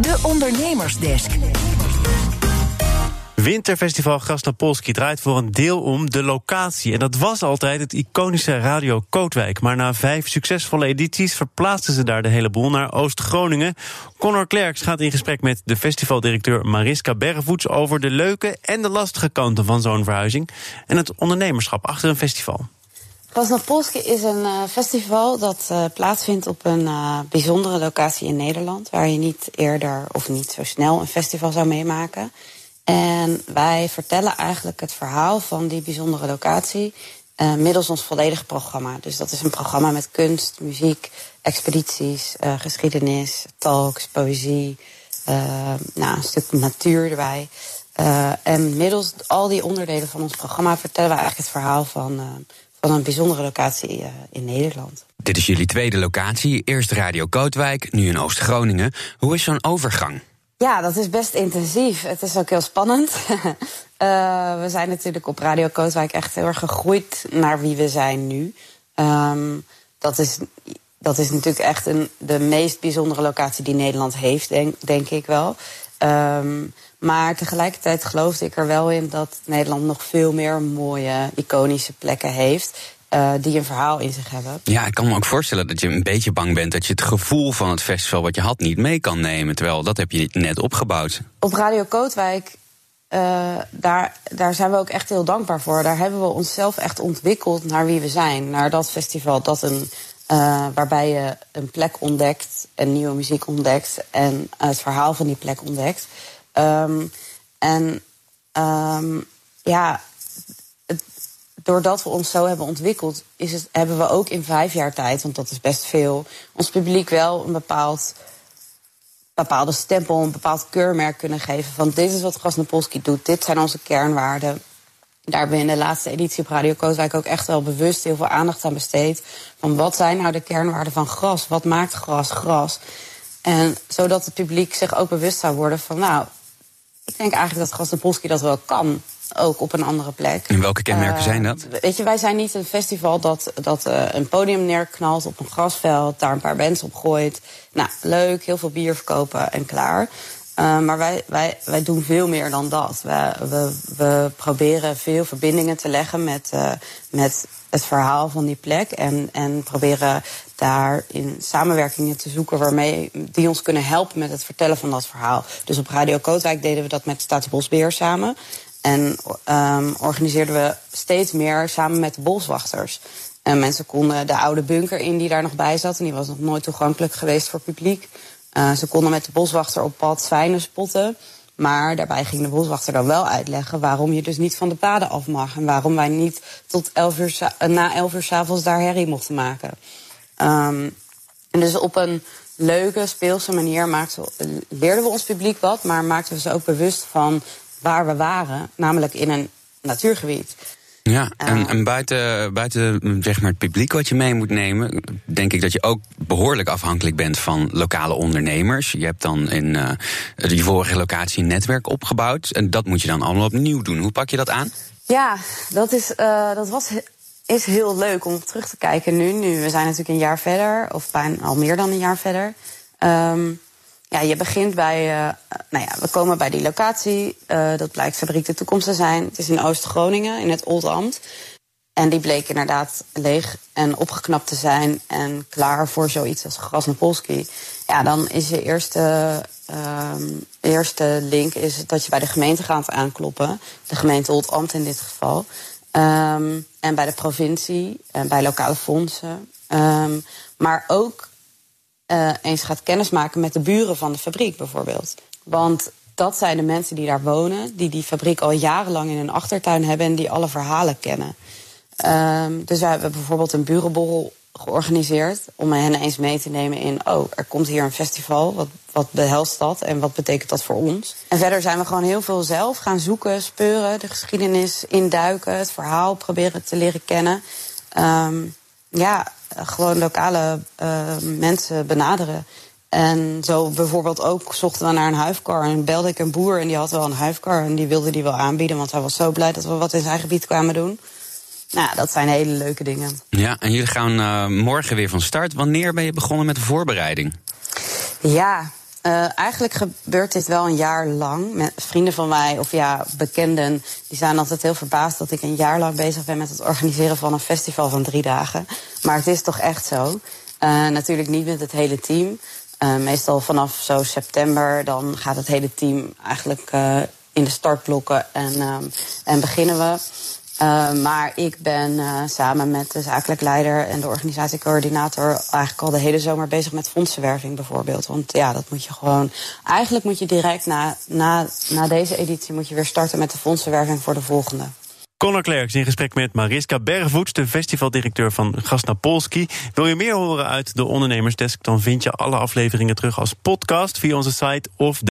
De Ondernemersdesk. Winterfestival Grasnapolski draait voor een deel om de locatie. En dat was altijd het iconische Radio Kootwijk. Maar na vijf succesvolle edities verplaatsten ze daar de hele boel naar Oost-Groningen. Connor Klerks gaat in gesprek met de festivaldirecteur Mariska Bergevoets... over de leuke en de lastige kanten van zo'n verhuizing... en het ondernemerschap achter een festival. Krasnopolski is een uh, festival dat uh, plaatsvindt op een uh, bijzondere locatie in Nederland. Waar je niet eerder of niet zo snel een festival zou meemaken. En wij vertellen eigenlijk het verhaal van die bijzondere locatie middels ons volledige programma. Dus dat is een programma met kunst, muziek, expedities, geschiedenis, talks, poëzie, nou, een stuk natuur erbij. en middels al die onderdelen van ons programma vertellen we eigenlijk het verhaal van van een bijzondere locatie uh, in Nederland. Dit is jullie tweede locatie. Eerst Radio Kootwijk, nu in Oost-Groningen. Hoe is zo'n overgang? Ja, dat is best intensief. Het is ook heel spannend. uh, we zijn natuurlijk op Radio Kootwijk echt heel erg gegroeid naar wie we zijn nu. Um, dat, is, dat is natuurlijk echt een, de meest bijzondere locatie die Nederland heeft, denk, denk ik wel. Um, maar tegelijkertijd geloofde ik er wel in dat Nederland nog veel meer mooie, iconische plekken heeft. Uh, die een verhaal in zich hebben. Ja, ik kan me ook voorstellen dat je een beetje bang bent dat je het gevoel van het festival wat je had niet mee kan nemen. Terwijl dat heb je net opgebouwd. Op Radio Kootwijk, uh, daar, daar zijn we ook echt heel dankbaar voor. Daar hebben we onszelf echt ontwikkeld naar wie we zijn. Naar dat festival dat een, uh, waarbij je een plek ontdekt, en nieuwe muziek ontdekt en het verhaal van die plek ontdekt. Um, en um, ja, doordat we ons zo hebben ontwikkeld, is het, hebben we ook in vijf jaar tijd, want dat is best veel, ons publiek wel een bepaald bepaalde stempel, een bepaald keurmerk kunnen geven. Van dit is wat Grasnopolski doet, dit zijn onze kernwaarden. Daar hebben we in de laatste editie op Radio Kootwijk ook echt wel bewust heel veel aandacht aan besteed. Van wat zijn nou de kernwaarden van gras? Wat maakt gras gras? En zodat het publiek zich ook bewust zou worden van, nou, ik denk eigenlijk dat Grasnapolski dat wel kan. Ook op een andere plek. En welke kenmerken uh, zijn dat? Weet je, wij zijn niet een festival dat, dat uh, een podium neerknalt op een grasveld, daar een paar bands op gooit. Nou, leuk, heel veel bier verkopen en klaar. Uh, maar wij, wij, wij doen veel meer dan dat. We, we, we proberen veel verbindingen te leggen met, met het verhaal van die plek. En, en proberen daar in samenwerkingen te zoeken waarmee die ons kunnen helpen met het vertellen van dat verhaal. Dus op Radio Kootwijk deden we dat met Staatsbosbeheer samen. En um, organiseerden we steeds meer samen met de boswachters. En mensen konden de oude bunker in die daar nog bij zat. En die was nog nooit toegankelijk geweest voor publiek. Uh, ze konden met de boswachter op pad zwijnen spotten. Maar daarbij ging de boswachter dan wel uitleggen waarom je dus niet van de paden af mag. En waarom wij niet tot elf uur, na elf uur s'avonds daar herrie mochten maken. Um, en dus op een leuke, speelse manier leerden we ons publiek wat, maar maakten we ze ook bewust van waar we waren, namelijk in een natuurgebied. Ja, en, en buiten, buiten zeg maar het publiek wat je mee moet nemen, denk ik dat je ook behoorlijk afhankelijk bent van lokale ondernemers. Je hebt dan in uh, die vorige locatie een netwerk opgebouwd en dat moet je dan allemaal opnieuw doen. Hoe pak je dat aan? Ja, dat, is, uh, dat was is heel leuk om terug te kijken nu. Nu, we zijn natuurlijk een jaar verder, of bijna al meer dan een jaar verder. Um, ja, je begint bij, uh, nou ja, we komen bij die locatie. Uh, dat blijkt Fabriek de Toekomst te zijn. Het is in Oost-Groningen, in het Oldambt. En die bleek inderdaad leeg en opgeknapt te zijn en klaar voor zoiets als Grasnopolski. Ja, dan is je eerste, um, eerste link is dat je bij de gemeente gaat aankloppen. De gemeente Oldambt in dit geval. Um, en bij de provincie en bij lokale fondsen. Um, maar ook uh, eens gaat kennismaken met de buren van de fabriek bijvoorbeeld. Want dat zijn de mensen die daar wonen, die die fabriek al jarenlang in hun achtertuin hebben en die alle verhalen kennen. Um, dus wij hebben bijvoorbeeld een burenborrel georganiseerd om hen eens mee te nemen in, oh, er komt hier een festival, wat, wat behelst dat en wat betekent dat voor ons? En verder zijn we gewoon heel veel zelf gaan zoeken, speuren, de geschiedenis induiken, het verhaal proberen te leren kennen. Um, ja, gewoon lokale uh, mensen benaderen. En zo bijvoorbeeld ook zochten we naar een huifkar en belde ik een boer en die had wel een huifkar en die wilde die wel aanbieden, want hij was zo blij dat we wat in zijn gebied kwamen doen. Nou, dat zijn hele leuke dingen. Ja, en jullie gaan uh, morgen weer van start. Wanneer ben je begonnen met de voorbereiding? Ja, Uh, eigenlijk gebeurt dit wel een jaar lang. Met vrienden van mij, of ja, bekenden, die zijn altijd heel verbaasd dat ik een jaar lang bezig ben met het organiseren van een festival van drie dagen. Maar het is toch echt zo. Uh, natuurlijk niet met het hele team. Uh, meestal vanaf zo september, dan gaat het hele team eigenlijk in de startblokken en, um, en beginnen we. Uh, maar ik ben uh, samen met de zakelijk leider en de organisatiecoördinator eigenlijk al de hele zomer bezig met fondsenwerving bijvoorbeeld. Want ja, dat moet je gewoon. Eigenlijk moet je direct na, na, na deze editie moet je weer starten met de fondsenwerving voor de volgende. Conor Klerks in gesprek met Mariska Bergvoets, de festivaldirecteur van Gasnapolski. Wil je meer horen uit de ondernemersdesk, dan vind je alle afleveringen terug als podcast via onze site of